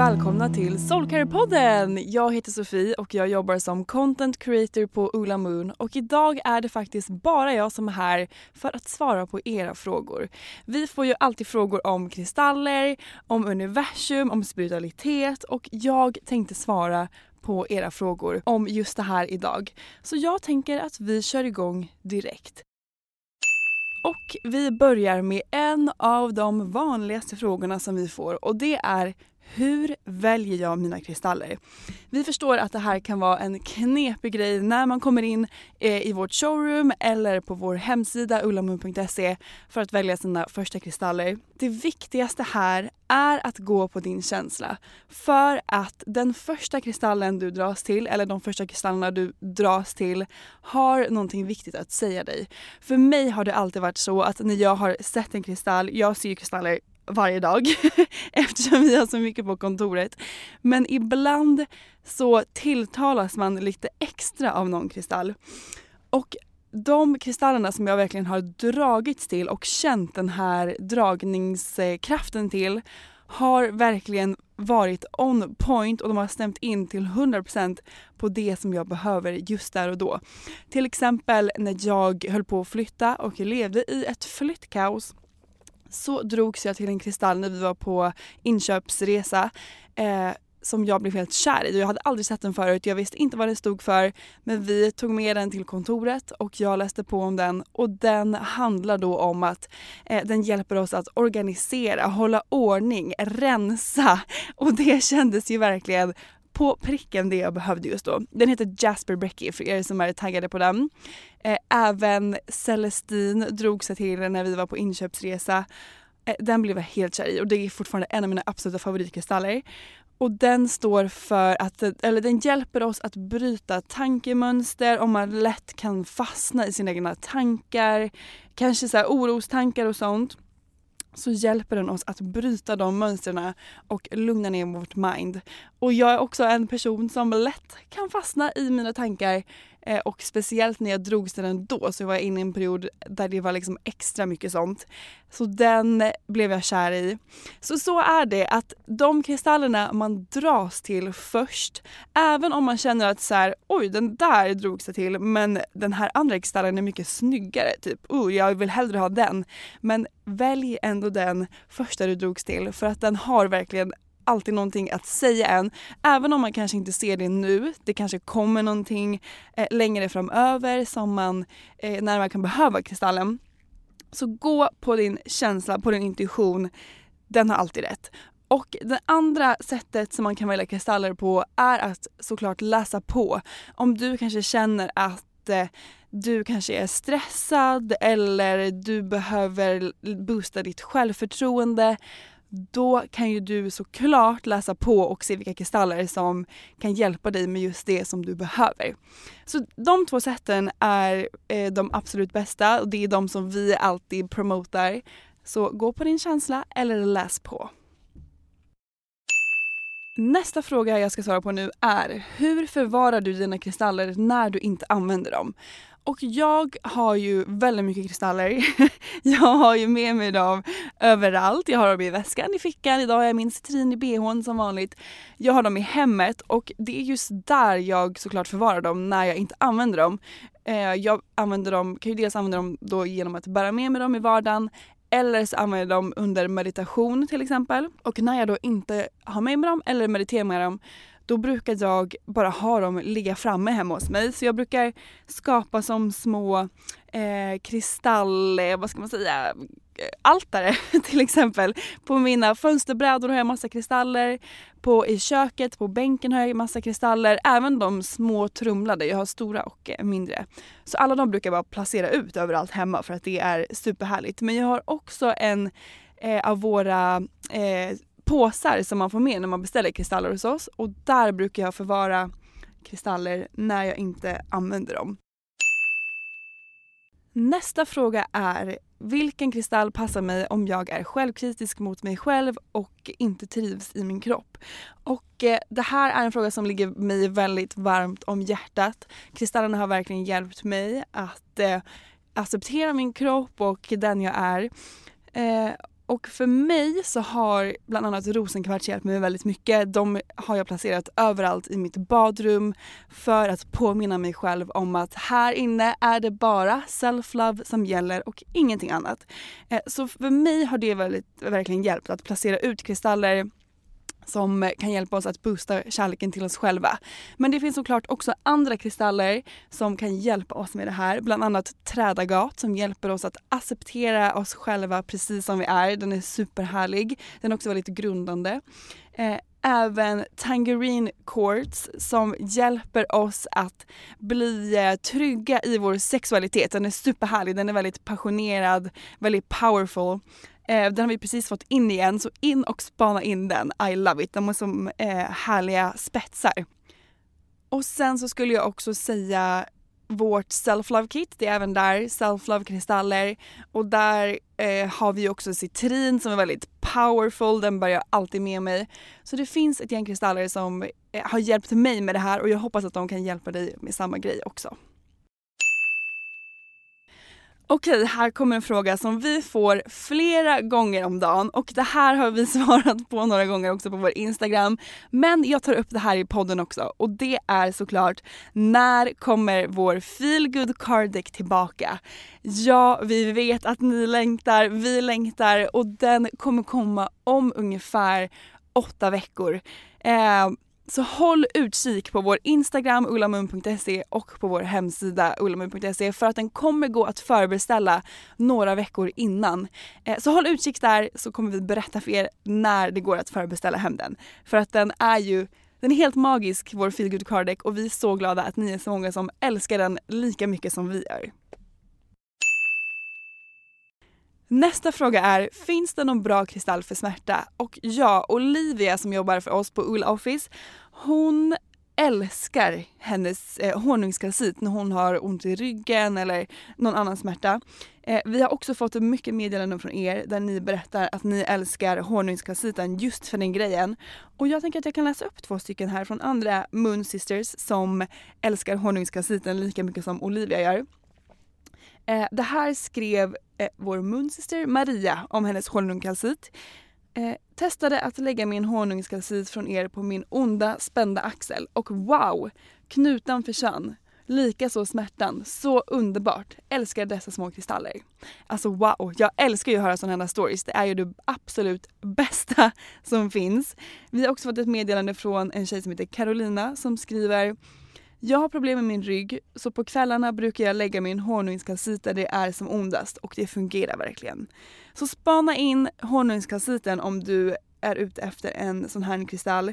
Välkomna till Soulcare-podden! Jag heter Sofie och jag jobbar som content creator på Ola Moon och idag är det faktiskt bara jag som är här för att svara på era frågor. Vi får ju alltid frågor om kristaller, om universum, om spiritualitet och jag tänkte svara på era frågor om just det här idag. Så jag tänker att vi kör igång direkt. Och vi börjar med en av de vanligaste frågorna som vi får och det är hur väljer jag mina kristaller? Vi förstår att det här kan vara en knepig grej när man kommer in eh, i vårt showroom eller på vår hemsida ullamun.se för att välja sina första kristaller. Det viktigaste här är att gå på din känsla. För att den första kristallen du dras till eller de första kristallerna du dras till har någonting viktigt att säga dig. För mig har det alltid varit så att när jag har sett en kristall, jag ser ju kristaller varje dag eftersom vi har så mycket på kontoret. Men ibland så tilltalas man lite extra av någon kristall. Och de kristallerna som jag verkligen har dragits till och känt den här dragningskraften till har verkligen varit on point och de har stämt in till 100% på det som jag behöver just där och då. Till exempel när jag höll på att flytta och levde i ett flyttkaos så drogs jag till en kristall när vi var på inköpsresa eh, som jag blev helt kär i. Jag hade aldrig sett den förut, jag visste inte vad den stod för men vi tog med den till kontoret och jag läste på om den. Och den handlar då om att eh, den hjälper oss att organisera, hålla ordning, rensa. Och det kändes ju verkligen på pricken det jag behövde just då. Den heter Jasper Brecky för er som är taggade på den. Eh, även Celestine drog sig till när vi var på inköpsresa. Eh, den blev jag helt kär i och det är fortfarande en av mina absoluta favoritkristaller. Och den står för att, eller den hjälper oss att bryta tankemönster om man lätt kan fastna i sina egna tankar, kanske så här orostankar och sånt så hjälper den oss att bryta de mönstren och lugna ner vårt mind. Och jag är också en person som lätt kan fastna i mina tankar Eh, och speciellt när jag drogs till den då så var jag inne i en period där det var liksom extra mycket sånt. Så den blev jag kär i. Så så är det att de kristallerna man dras till först, även om man känner att så här, oj den där drogs jag till men den här andra kristallen är mycket snyggare, typ oh, jag vill hellre ha den. Men välj ändå den första du drogs till för att den har verkligen alltid någonting att säga än. Även om man kanske inte ser det nu. Det kanske kommer någonting eh, längre framöver som man, eh, när man kan behöva kristallen. Så gå på din känsla, på din intuition. Den har alltid rätt. Och det andra sättet som man kan välja kristaller på är att såklart läsa på. Om du kanske känner att eh, du kanske är stressad eller du behöver boosta ditt självförtroende då kan ju du såklart läsa på och se vilka kristaller som kan hjälpa dig med just det som du behöver. Så de två sätten är eh, de absolut bästa och det är de som vi alltid promotar. Så gå på din känsla eller läs på. Nästa fråga jag ska svara på nu är hur förvarar du dina kristaller när du inte använder dem? Och jag har ju väldigt mycket kristaller. jag har ju med mig dem överallt. Jag har dem i väskan, i fickan, idag har jag min citrin i bhn som vanligt. Jag har dem i hemmet och det är just där jag såklart förvarar dem när jag inte använder dem. Eh, jag använder dem, kan ju dels använda dem då genom att bära med mig dem i vardagen eller så använder jag dem under meditation till exempel. Och när jag då inte har med mig dem eller mediterar med dem då brukar jag bara ha dem ligga framme hemma hos mig. Så jag brukar skapa som små eh, kristall, eh, vad ska man säga, altare till exempel. På mina fönsterbrädor har jag massa kristaller. På, I köket, på bänken har jag massa kristaller. Även de små trumlade, jag har stora och eh, mindre. Så alla de brukar jag bara placera ut överallt hemma för att det är superhärligt. Men jag har också en eh, av våra eh, påsar som man får med när man beställer kristaller hos oss och där brukar jag förvara kristaller när jag inte använder dem. Nästa fråga är vilken kristall passar mig om jag är självkritisk mot mig själv och inte trivs i min kropp? Och eh, det här är en fråga som ligger mig väldigt varmt om hjärtat. Kristallerna har verkligen hjälpt mig att eh, acceptera min kropp och den jag är. Eh, och för mig så har bland annat rosenkvarts hjälpt mig väldigt mycket. De har jag placerat överallt i mitt badrum för att påminna mig själv om att här inne är det bara self-love som gäller och ingenting annat. Eh, så för mig har det väldigt, verkligen hjälpt att placera ut kristaller som kan hjälpa oss att boosta kärleken till oss själva. Men det finns såklart också andra kristaller som kan hjälpa oss med det här. Bland annat trädagat som hjälper oss att acceptera oss själva precis som vi är. Den är superhärlig. Den är också väldigt grundande. Eh, även Tangerine Quartz som hjälper oss att bli eh, trygga i vår sexualitet. Den är superhärlig, den är väldigt passionerad, väldigt powerful. Eh, den har vi precis fått in igen, så in och spana in den. I love it. De har som eh, härliga spetsar. Och sen så skulle jag också säga vårt self-love kit. Det är även där self-love kristaller och där eh, har vi också citrin som är väldigt powerful. Den bär jag alltid med mig. Så det finns ett gäng kristaller som eh, har hjälpt mig med det här och jag hoppas att de kan hjälpa dig med samma grej också. Okej, här kommer en fråga som vi får flera gånger om dagen och det här har vi svarat på några gånger också på vår Instagram. Men jag tar upp det här i podden också och det är såklart när kommer vår feelgood card tillbaka? Ja, vi vet att ni längtar, vi längtar och den kommer komma om ungefär åtta veckor. Eh, så håll utkik på vår Instagram ullamun.se och på vår hemsida ullamun.se för att den kommer gå att förbeställa några veckor innan. Eh, så håll utkik där så kommer vi berätta för er när det går att förbeställa hem den. För att den är ju den är helt magisk, vår feelgood card och vi är så glada att ni är så många som älskar den lika mycket som vi gör. Nästa fråga är, finns det någon bra kristall för smärta? Och ja, Olivia som jobbar för oss på Ull Office, hon älskar hennes eh, honungskalcit när hon har ont i ryggen eller någon annan smärta. Eh, vi har också fått mycket meddelanden från er där ni berättar att ni älskar honungskalciten just för den grejen. Och jag tänker att jag kan läsa upp två stycken här från andra Moon Sisters som älskar honungskalciten lika mycket som Olivia gör. Eh, det här skrev eh, vår munsyster Maria om hennes honungskalcit. Eh, testade att lägga min honungskalcit från er på min onda spända axel och wow! Knutan försvann. Likaså smärtan. Så underbart. Älskar dessa små kristaller. Alltså wow, jag älskar ju att höra sådana här stories. Det är ju det absolut bästa som finns. Vi har också fått ett meddelande från en tjej som heter Carolina som skriver jag har problem med min rygg så på kvällarna brukar jag lägga min honungskalcit där det är som ondast och det fungerar verkligen. Så spana in honungskalciten om du är ute efter en sån här kristall.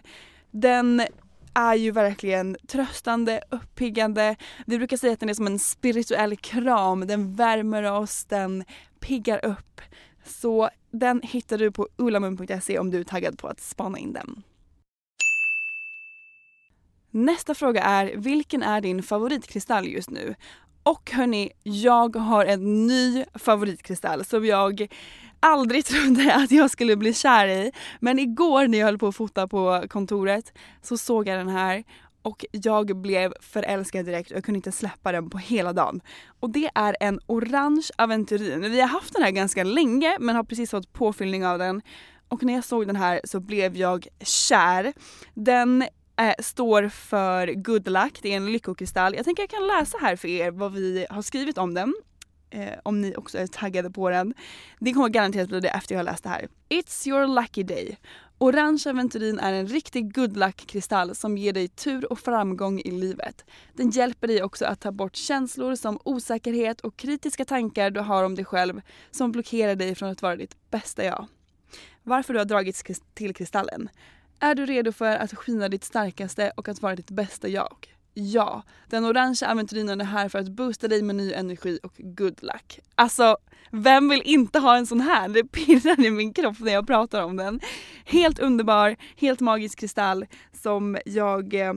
Den är ju verkligen tröstande, uppiggande. Vi brukar säga att den är som en spirituell kram. Den värmer oss, den piggar upp. Så den hittar du på ulamun.se om du är taggad på att spana in den. Nästa fråga är, vilken är din favoritkristall just nu? Och hörni, jag har en ny favoritkristall som jag aldrig trodde att jag skulle bli kär i. Men igår när jag höll på att fota på kontoret så såg jag den här och jag blev förälskad direkt och jag kunde inte släppa den på hela dagen. Och det är en orange aventurin. Vi har haft den här ganska länge men har precis fått påfyllning av den. Och när jag såg den här så blev jag kär. Den eh, står för good luck, det är en lyckokristall. Jag tänker jag kan läsa här för er vad vi har skrivit om den. Eh, om ni också är taggade på den. Det kommer garanterat bli det efter jag har läst det här. It's your lucky day. Orange aventurin är en riktig good luck-kristall som ger dig tur och framgång i livet. Den hjälper dig också att ta bort känslor som osäkerhet och kritiska tankar du har om dig själv som blockerar dig från att vara ditt bästa jag. Varför du har dragits till kristallen? Är du redo för att skina ditt starkaste och att vara ditt bästa jag? Ja, den orangea aventurinen är här för att boosta dig med ny energi och good luck. Alltså, vem vill inte ha en sån här? Det pirrar i min kropp när jag pratar om den. Helt underbar, helt magisk kristall som jag eh,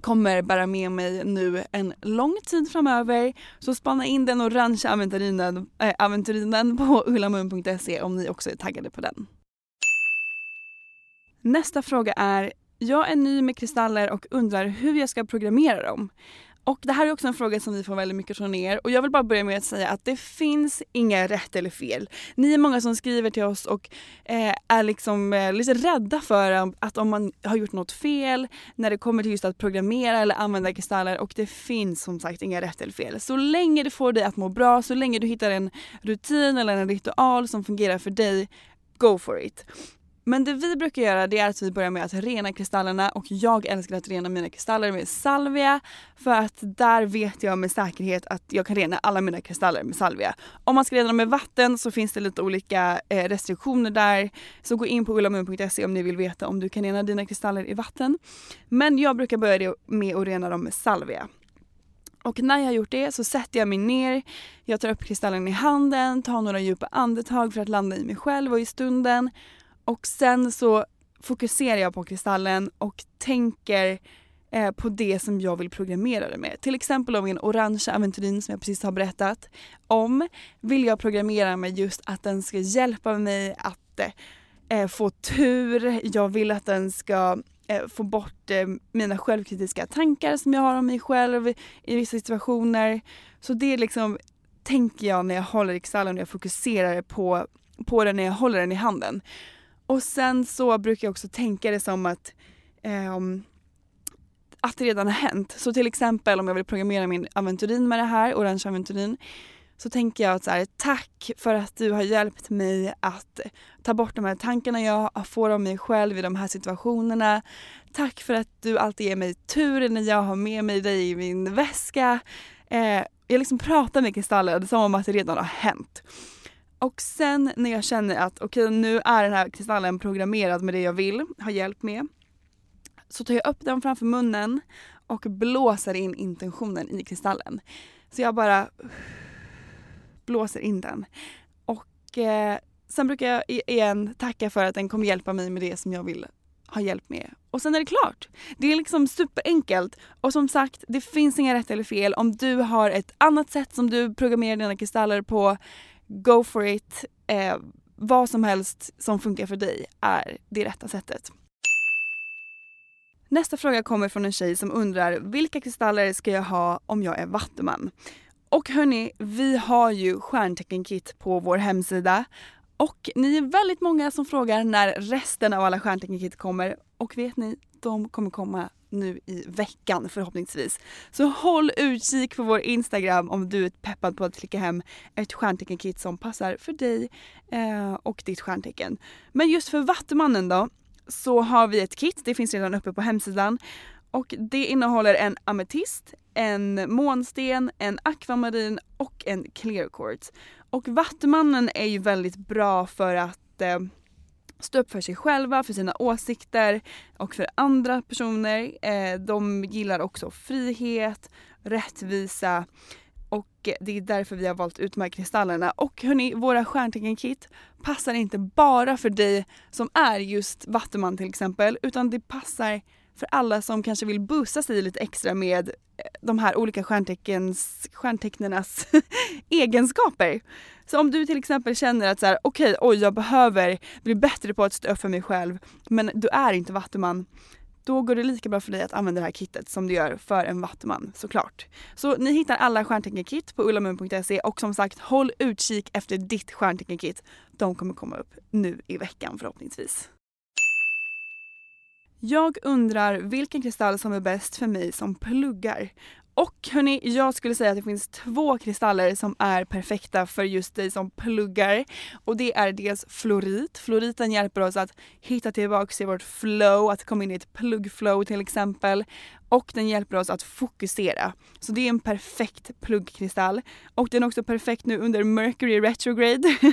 kommer bära med mig nu en lång tid framöver. Så spana in den orangea aventurinen, äh, eh, aventurinen på ullamun.se om ni också är taggade på den. Nästa fråga är, jag är ny med kristaller och undrar hur jag ska programmera dem. Och det här är också en fråga som vi får väldigt mycket från er och jag vill bara börja med att säga att det finns inga rätt eller fel. Ni är många som skriver till oss och eh, är liksom eh, lite rädda för att om man har gjort något fel när det kommer till just att programmera eller använda kristaller och det finns som sagt inga rätt eller fel. Så länge det får dig att må bra, så länge du hittar en rutin eller en ritual som fungerar för dig, go for it. Men det vi brukar göra det är att vi börjar med att rena kristallerna och jag älskar att rena mina kristaller med salvia för att där vet jag med säkerhet att jag kan rena alla mina kristaller med salvia. Om man ska rena dem med vatten så finns det lite olika eh, restriktioner där så gå in på ullamun.se om ni vill veta om du kan rena dina kristaller i vatten. Men jag brukar börja med att rena dem med salvia. Och när jag har gjort det så sätter jag mig ner, jag tar upp kristallen i handen, tar några djupa andetag för att landa i mig själv och i stunden och sen så fokuserar jag på kristallen och tänker eh, på det som jag vill programmera det med. Till exempel om min orangea aventurin som jag precis har berättat om vill jag programmera med just att den ska hjälpa mig att eh, eh få tur. Jag vill att den ska eh, få bort eh, mina självkritiska tankar som jag har om mig själv i vissa situationer. Så det liksom tänker jag när jag håller kristallen och jag fokuserar på, på den när jag håller den i handen. Och sen så brukar jag också tänka det som att eh, att det redan har hänt. Så till exempel om jag vill programmera min aventurin med det här, orange aventurin, så tänker jag att så här, tack för att du har hjälpt mig att ta bort de här tankarna jag får om mig själv i de här situationerna. Tack för att du alltid ger mig tur när jag har med mig dig i min väska. Eh, jag liksom pratar med kristallen som om att det redan har hänt. Och sen när jag känner att okej okay, nu är den här kristallen programmerad med det jag vill ha hjälp med. Så tar jag upp den framför munnen och blåser in intentionen i kristallen. Så jag bara blåser in den. Och eh, sen brukar jag igen tacka för att den kommer hjälpa mig med det som jag vill ha hjälp med. Och sen är det klart. Det är liksom superenkelt. Och som sagt, det finns inga rätt eller fel. Om du har ett annat sätt som du programmerar dina kristaller på go for it. Eh, vad som helst som funkar för dig är det rätta sättet. Nästa fråga kommer från en tjej som undrar vilka kristaller ska jag ha om jag är vattuman? Och hörni, vi har ju stjärnteckenkit på vår hemsida och ni är väldigt många som frågar när resten av alla stjärnteckenkit kommer och vet ni, de kommer komma nu i veckan förhoppningsvis. Så håll utkik på vår Instagram om du är peppad på att klicka hem ett stjärnteckenkit som passar för dig eh, och ditt stjärntecken. Men just för Vattumannen då så har vi ett kit, det finns redan uppe på hemsidan och det innehåller en ametist, en månsten, en akvamarin och en clear quartz. Och Vattumannen är ju väldigt bra för att eh, stå upp för sig själva, för sina åsikter och för andra personer. Eh, de gillar också frihet, rättvisa och det är därför vi har valt ut de här kristallerna. Och hörni, våra stjärntecken-kit passar inte bara för dig som är just vattuman till exempel utan det passar för alla som kanske vill boosta sig lite extra med eh, de här olika stjärnteckens, stjärntecknenas egenskaper. Så om du till exempel känner att så här, okej, okay, oj jag behöver bli bättre på att stå upp för mig själv men du är inte vattuman då går det lika bra för dig att använda det här kittet som du gör för en vattuman såklart. Så ni hittar alla stjärntecken-kit på ullamun.se och som sagt håll utkik efter ditt stjärntecken-kit. De kommer komma upp nu i veckan förhoppningsvis. Jag undrar vilken kristall som är bäst för mig som pluggar. Och hörni, jag skulle säga att det finns två kristaller som är perfekta för just dig som pluggar. Och det är dels florit. Floriten hjälper oss att hitta tillbaka till vårt flow, att komma in i ett pluggflow till exempel och den hjälper oss att fokusera. Så det är en perfekt pluggkristall. Och den är också perfekt nu under Mercury retrograde.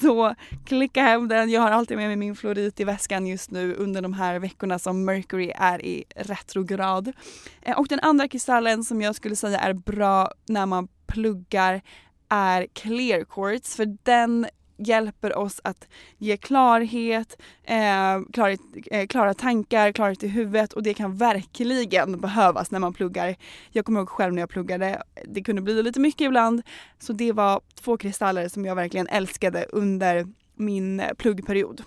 så klicka hem den. Jag har alltid med mig min florit i väskan just nu under de här veckorna som Mercury är i retrograd. Eh, och den andra kristallen som jag skulle säga är bra när man pluggar är clear quartz för den hjälper oss att ge klarhet, eh, klarhet eh, klara tankar, klarhet i huvudet och det kan verkligen behövas när man pluggar. Jag kommer ihåg själv när jag pluggade, det kunde bli lite mycket ibland. Så det var två kristaller som jag verkligen älskade under min pluggperiod.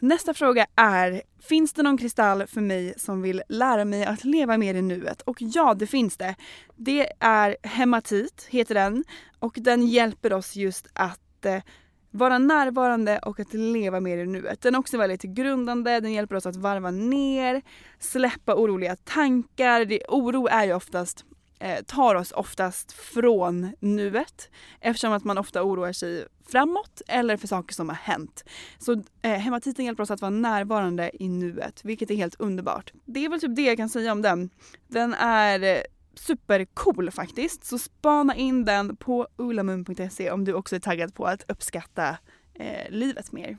Nästa fråga är, finns det någon kristall för mig som vill lära mig att leva mer i nuet? Och ja, det finns det. Det är hematit, heter den. Och den hjälper oss just att eh, vara närvarande och att leva mer i nuet. Den är också väldigt grundande, den hjälper oss att varva ner, släppa oroliga tankar. Det, oro är ju oftast eh, tar oss oftast från nuet eftersom att man ofta oroar sig framåt eller för saker som har hänt. Så eh, hematiten hjälper oss att vara närvarande i nuet, vilket är helt underbart. Det är väl typ det jag kan säga om den. Den är eh, supercool faktiskt, så spana in den på ulamun.se om du också är taggad på att uppskatta eh, livet mer.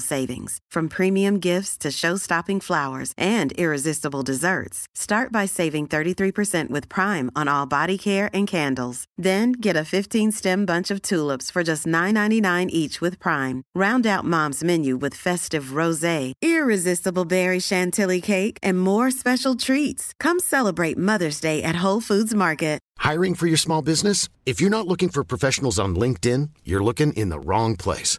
savings. From premium gifts to show-stopping flowers and irresistible desserts. Start by saving 33% with Prime on all body care and candles. Then get a 15-stem bunch of tulips for just $9.99 each with Prime. Round out Mom's menu with festive rosé, irresistible berry chantilly cake, and more special treats. Come celebrate Mother's Day at Whole Foods Market. Hiring for your small business? If you're not looking for professionals on LinkedIn, you're looking in the wrong place.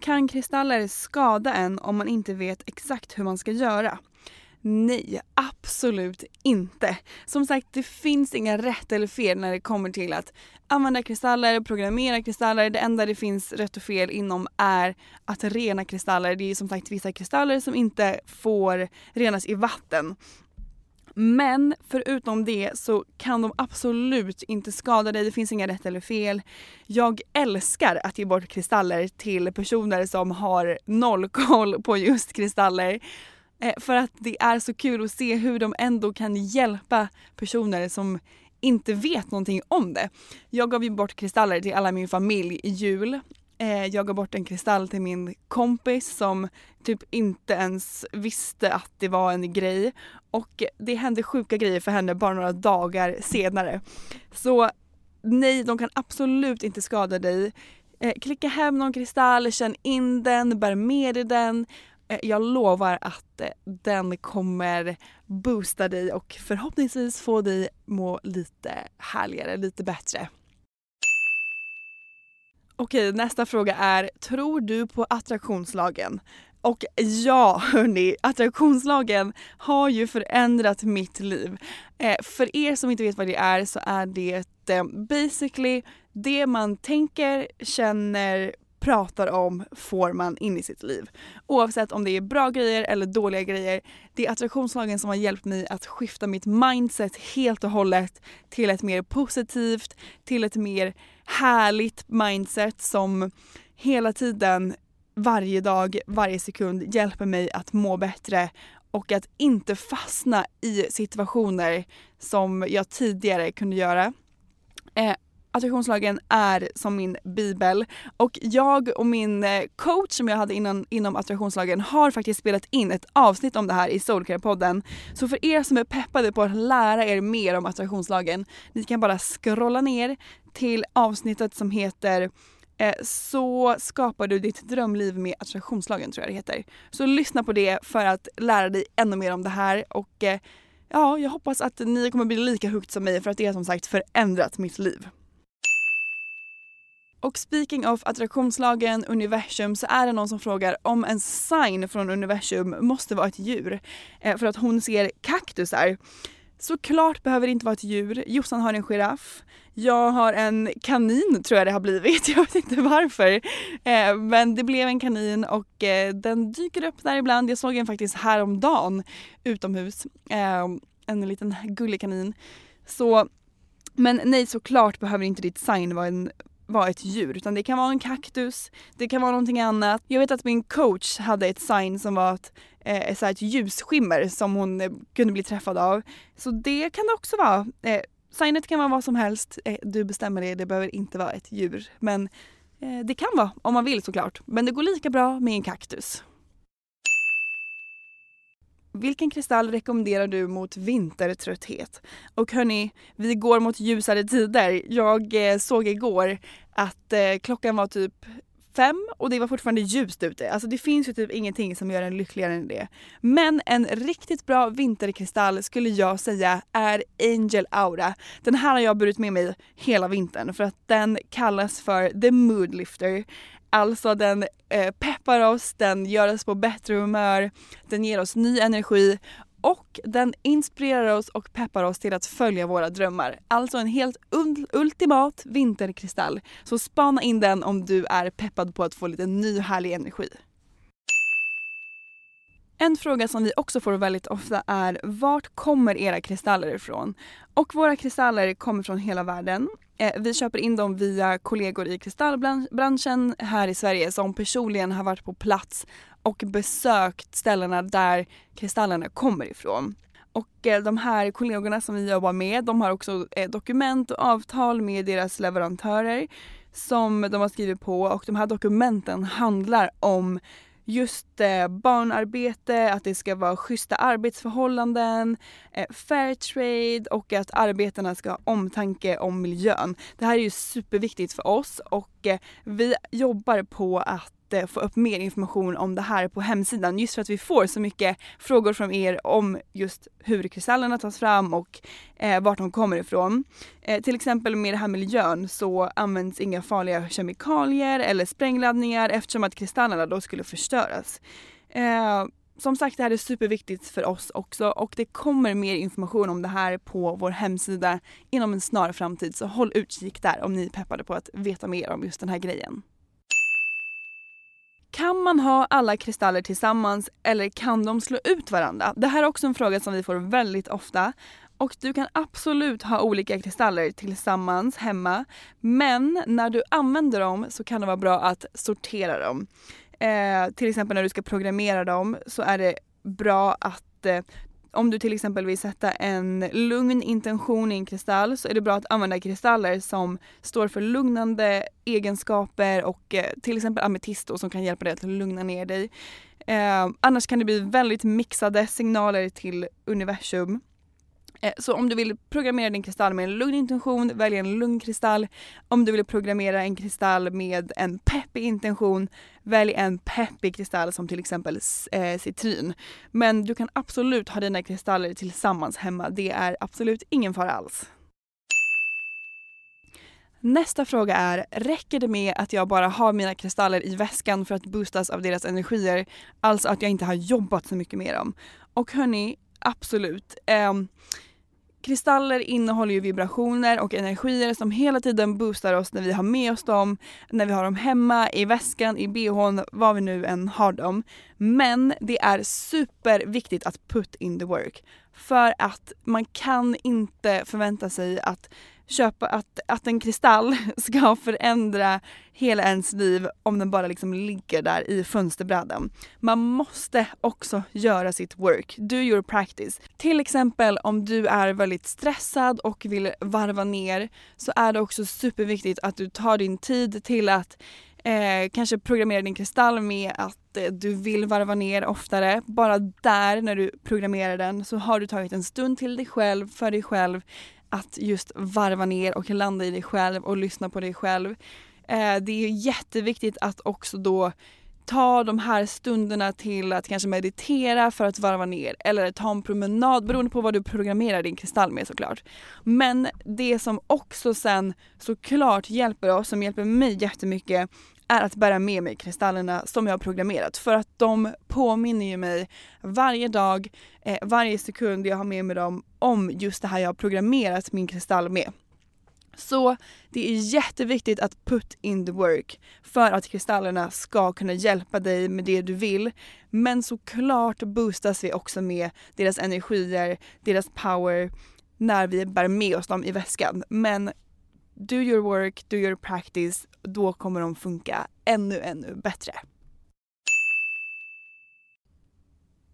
kan kristaller skada en om man inte vet exakt hur man ska göra? Nej, absolut inte. Som sagt, det finns inga rätt eller fel när det kommer till att använda kristaller, programmera kristaller. Det enda det finns rätt och fel inom är att rena kristaller. Det är som sagt vissa kristaller som inte får renas i vatten. Men förutom det så kan de absolut inte skada dig, det finns inga rätt eller fel. Jag älskar att ge bort kristaller till personer som har noll koll på just kristaller. Eh, för att det är så kul att se hur de ändå kan hjälpa personer som inte vet någonting om det. Jag gav ju bort kristaller till alla min familj i jul. Eh, jag gav bort en kristall till min kompis som typ inte ens visste att det var en grej. Och det hände sjuka grejer för henne bara några dagar senare. Så nej, de kan absolut inte skada dig. Eh, klicka hem någon kristall, känn in den, bär med dig den Eh, jag lovar att eh, den kommer boosta dig och förhoppningsvis få dig må lite härligare, lite bättre. Okej, nästa fråga är, tror du på attraktionslagen? Och ja hörni, attraktionslagen har ju förändrat mitt liv. Eh, för er som inte vet vad det är så är det eh, basically det man tänker, känner, pratar om får man in i sitt liv. Oavsett om det är bra grejer eller dåliga grejer. Det är attraktionslagen som har hjälpt mig att skifta mitt mindset helt och hållet till ett mer positivt, till ett mer härligt mindset som hela tiden, varje dag, varje sekund hjälper mig att må bättre och att inte fastna i situationer som jag tidigare kunde göra. Eh, attraktionslagen är som min bibel och jag och min eh, coach som jag hade innan, inom attraktionslagen har faktiskt spelat in ett avsnitt om det här i Soulcare-podden. Så för er som är peppade på att lära er mer om attraktionslagen, ni kan bara scrolla ner till avsnittet som heter eh, så skapar du ditt drömliv med attraktionslagen tror jag det heter. Så lyssna på det för att lära dig ännu mer om det här och eh, ja, jag hoppas att ni kommer bli lika hooked som mig för att det har som sagt förändrat mitt liv. Och speaking of attraktionslagen, universum, så är det någon som frågar om en sign från universum måste vara ett djur. Eh, för att hon ser kaktusar. Såklart behöver det inte vara ett djur. Jossan har en giraff. Jag har en kanin tror jag det har blivit. Jag vet inte varför. Eh, men det blev en kanin och eh, den dyker upp där ibland. Jag såg en faktiskt häromdagen utomhus. En liten gullig kanin. Så, men nej såklart behöver inte ditt sign vara en vara ett djur utan det kan vara en kaktus, det kan vara någonting annat. Jag vet att min coach hade ett sign som var eh, ett, eh, så ett ljusskimmer som hon eh, kunde bli träffad av. Så det kan det också vara. Eh, signet kan vara vad som helst, eh, du bestämmer det, det behöver inte vara ett djur. Men eh, det kan vara om man vill såklart. Men det går lika bra med en kaktus. Vilken kristall rekommenderar du mot vintertrötthet? Och hörni, vi går mot ljusare tider. Jag eh, såg igår att eh, klockan var typ fem och det var fortfarande ljust ute. Alltså det finns ju typ ingenting som gör en lyckligare än det. Men en riktigt bra vinterkristall skulle jag säga är Angel Aura. Den här har jag burit med mig hela vintern för att den kallas för the mood lifter. Alltså den eh, peppar oss, den gör oss på bättre humör, den ger oss ny energi och den inspirerar oss och peppar oss till att följa våra drömmar. Alltså en helt ultimat vinterkristall. Så spana in den om du är peppad på att få lite ny härlig energi. En fråga som vi också får väldigt ofta är vart kommer era kristaller ifrån? Och våra kristaller kommer från hela världen. Eh, vi köper in dem via kollegor i kristallbranschen här i Sverige som personligen har varit på plats och besökt ställena där kristallerna kommer ifrån. Och eh, de här kollegorna som vi jobbar med de har också eh, dokument och avtal med deras leverantörer som de har skrivit på och de här dokumenten handlar om just eh, barnarbete, att det ska vara schyssta arbetsförhållanden, eh, fair trade och att arbetarna ska ha omtanke om miljön. Det här är ju superviktigt för oss och eh, vi jobbar på att att få upp mer information om det här på hemsidan just för att vi får så mycket frågor från er om just hur kristallerna tas fram och eh, vart de kommer ifrån. Eh, till exempel med det här miljön så används inga farliga kemikalier eller sprängladdningar eftersom att kristallerna då skulle förstöras. Eh, som sagt, det här är superviktigt för oss också och det kommer mer information om det här på vår hemsida inom en snar framtid så håll utkik där om ni är peppade på att veta mer om just den här grejen. Kan man ha alla kristaller tillsammans eller kan de slå ut varandra? Det här är också en fråga som vi får väldigt ofta. Och du kan absolut ha olika kristaller tillsammans hemma men när du använder dem så kan det vara bra att sortera dem. Eh, till exempel när du ska programmera dem så är det bra att eh, om du till exempel vill sätta en lugn intention i en kristall så är det bra att använda kristaller som står för lugnande egenskaper och eh, till exempel ametist som kan hjälpa dig att lugna ner dig. Eh, annars kan det bli väldigt mixade signaler till universum. Eh, så om du vill programmera din kristall med en lugn intention, välj en lugn kristall. Om du vill programmera en kristall med en peppig intention, välj en peppig kristall som till exempel eh, citrin. Men du kan absolut ha dina kristaller tillsammans hemma. Det är absolut ingen fara alls. Nästa fråga är, räcker det med att jag bara har mina kristaller i väskan för att boostas av deras energier? Alltså att jag inte har jobbat så mycket med dem. Och hörni, absolut. Eh, Kristaller innehåller ju vibrationer och energier som hela tiden boostar oss när vi har med oss dem, när vi har dem hemma, i väskan, i bhn, var vi nu än har dem. Men det är superviktigt att put in the work. För att man kan inte förvänta sig att köpa att, att en kristall ska förändra hela ens liv om den bara liksom ligger där i fönsterbrädan. Man måste också göra sitt work, do your practice. Till exempel om du är väldigt stressad och vill varva ner så är det också superviktigt att du tar din tid till att Eh, kanske programmera din kristall med att eh, du vill varva ner oftare. Bara där när du programmerar den så har du tagit en stund till dig själv, för dig själv att just varva ner och landa i dig själv och lyssna på dig själv. Eh, det är jätteviktigt att också då ta de här stunderna till att kanske meditera för att varva ner eller ta en promenad beroende på vad du programmerar din kristall med såklart. Men det som också sen såklart hjälper oss, som hjälper mig jättemycket är att bära med mig kristallerna som jag har programmerat för att de påminner ju mig varje dag, eh, varje sekund jag har med mig dem om just det här jag har programmerat min kristall med. Så det är jätteviktigt att put in the work för att kristallerna ska kunna hjälpa dig med det du vill. Men såklart boostas vi också med deras energier, deras power när vi bär med oss dem i väskan. Men do your work, do your practice, då kommer de funka ännu, ännu bättre.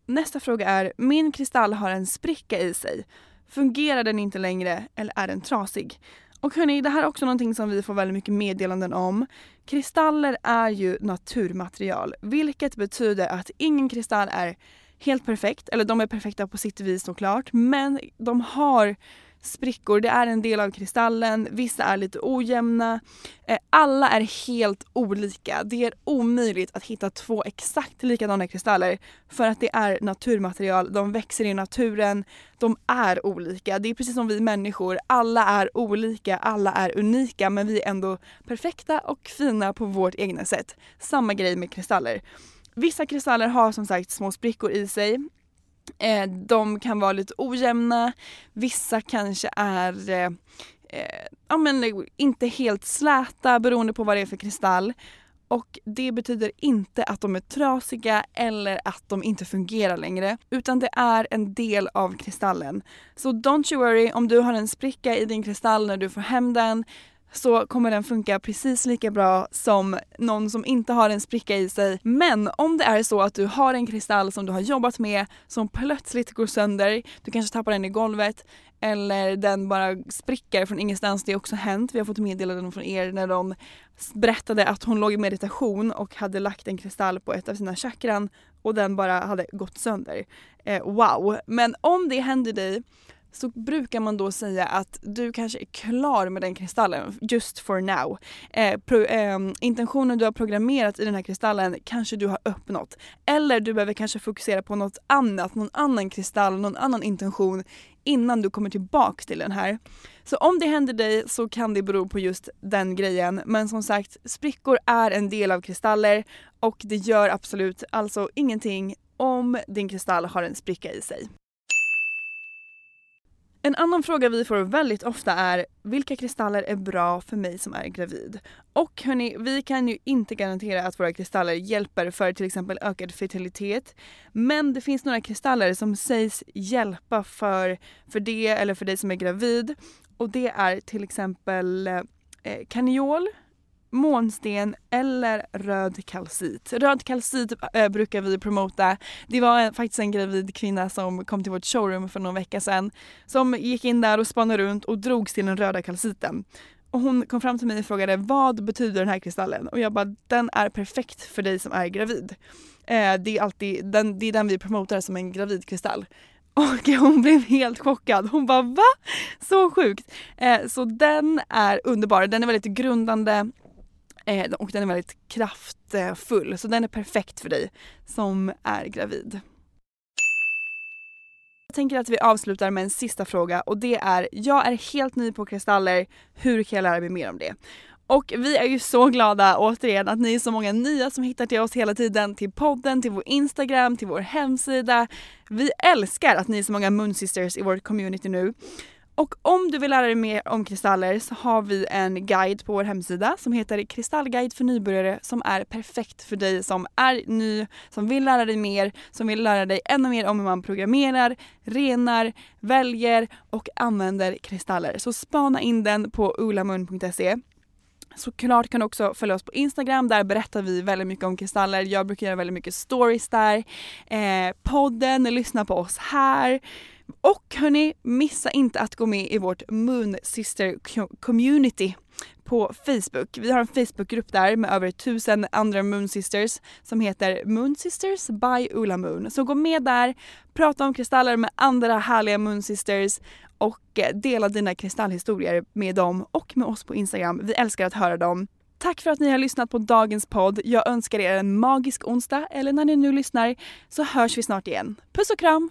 Nästa fråga är, min kristall har en spricka i sig. Fungerar den inte längre eller är den trasig? Och hörni, det här är också någonting som vi får väldigt mycket meddelanden om. Kristaller är ju naturmaterial, vilket betyder att ingen kristall är helt perfekt, eller de är perfekta på sitt vis såklart, men de har sprickor, det är en del av kristallen, vissa är lite ojämna. Eh, alla är helt olika. Det är omöjligt att hitta två exakt likadana kristaller för att det är naturmaterial, de växer i naturen, de är olika. Det är precis som vi människor, alla är olika, alla är unika men vi är ändå perfekta och fina på vårt egna sätt. Samma grej med kristaller. Vissa kristaller har som sagt små sprickor i sig Eh, de kan vara lite ojämna, vissa kanske är eh, eh, ja, men inte helt släta beroende på vad det är för kristall. Och det betyder inte att de är trasiga eller att de inte fungerar längre utan det är en del av kristallen. Så don't you worry om du har en spricka i din kristall när du får hem den så kommer den funka precis lika bra som någon som inte har en spricka i sig. Men om det är så att du har en kristall som du har jobbat med som plötsligt går sönder, du kanske tappar den i golvet eller den bara spricker från ingenstans. Det har också hänt. Vi har fått meddelanden från er när de berättade att hon låg i meditation och hade lagt en kristall på ett av sina chakran och den bara hade gått sönder. Eh, wow! Men om det händer dig så brukar man då säga att du kanske är klar med den kristallen just for now. Eh, pro, eh, intentionen du har programmerat i den här kristallen kanske du har uppnått. Eller du behöver kanske fokusera på något annat, någon annan kristall, någon annan intention innan du kommer tillbaks till den här. Så om det händer dig så kan det bero på just den grejen. Men som sagt, sprickor är en del av kristaller och det gör absolut alltså ingenting om din kristall har en spricka i sig. En annan fråga vi får väldigt ofta är vilka kristaller är bra för mig som är gravid? Och hörni, vi kan ju inte garantera att våra kristaller hjälper för till exempel ökad fertilitet. Men det finns några kristaller som sägs hjälpa för, för det eller för dig som är gravid. Och det är till exempel eh, kaniol, månsten eller röd kalcit. Röd kalcit äh, eh, brukar vi promota. Det var en, faktiskt en gravid kvinna som kom till vårt showroom för någon vecka sedan som gick in där och spanade runt och drogs till den röda kalciten. Och hon kom fram till mig och frågade vad betyder den här kristallen? Och jag bara den är perfekt för dig som är gravid. Eh, det, är alltid, den, det är den vi promotar som en gravidkristall. Och hon blev helt chockad. Hon bara va? Så sjukt! Eh, så den är underbar. Den är väldigt grundande Eh, och den är väldigt kraftfull så den är perfekt för dig som är gravid. Jag tänker att vi avslutar med en sista fråga och det är, jag är helt ny på kristaller, hur kan jag lära mig mer om det? Och vi är ju så glada återigen att ni är så många nya som hittar till oss hela tiden, till podden, till vår Instagram, till vår hemsida. Vi älskar att ni är så många Moonsisters i vårt community nu. Och om du vill lära dig mer om kristaller så har vi en guide på vår hemsida som heter Kristallguide för nybörjare som är perfekt för dig som är ny, som vill lära dig mer, som vill lära dig ännu mer om hur man programmerar, renar, väljer och använder kristaller. Så spana in den på ulamun.se. Såklart kan du också följa oss på Instagram, där berättar vi väldigt mycket om kristaller. Jag brukar göra väldigt mycket stories där. Eh, podden, lyssna på oss här. Och hörni, missa inte att gå med i vårt Moon Sister community på Facebook. Vi har en Facebookgrupp där med över tusen andra Moon Sisters som heter Moon Sisters by Ola Moon. Så gå med där, prata om kristaller med andra härliga Moon Sisters och eh, dela dina kristallhistorier med dem och med oss på Instagram. Vi älskar att höra dem. Tack för att ni har lyssnat på dagens podd. Jag önskar er en magisk onsdag eller när ni nu lyssnar så hörs vi snart igen. Puss och kram!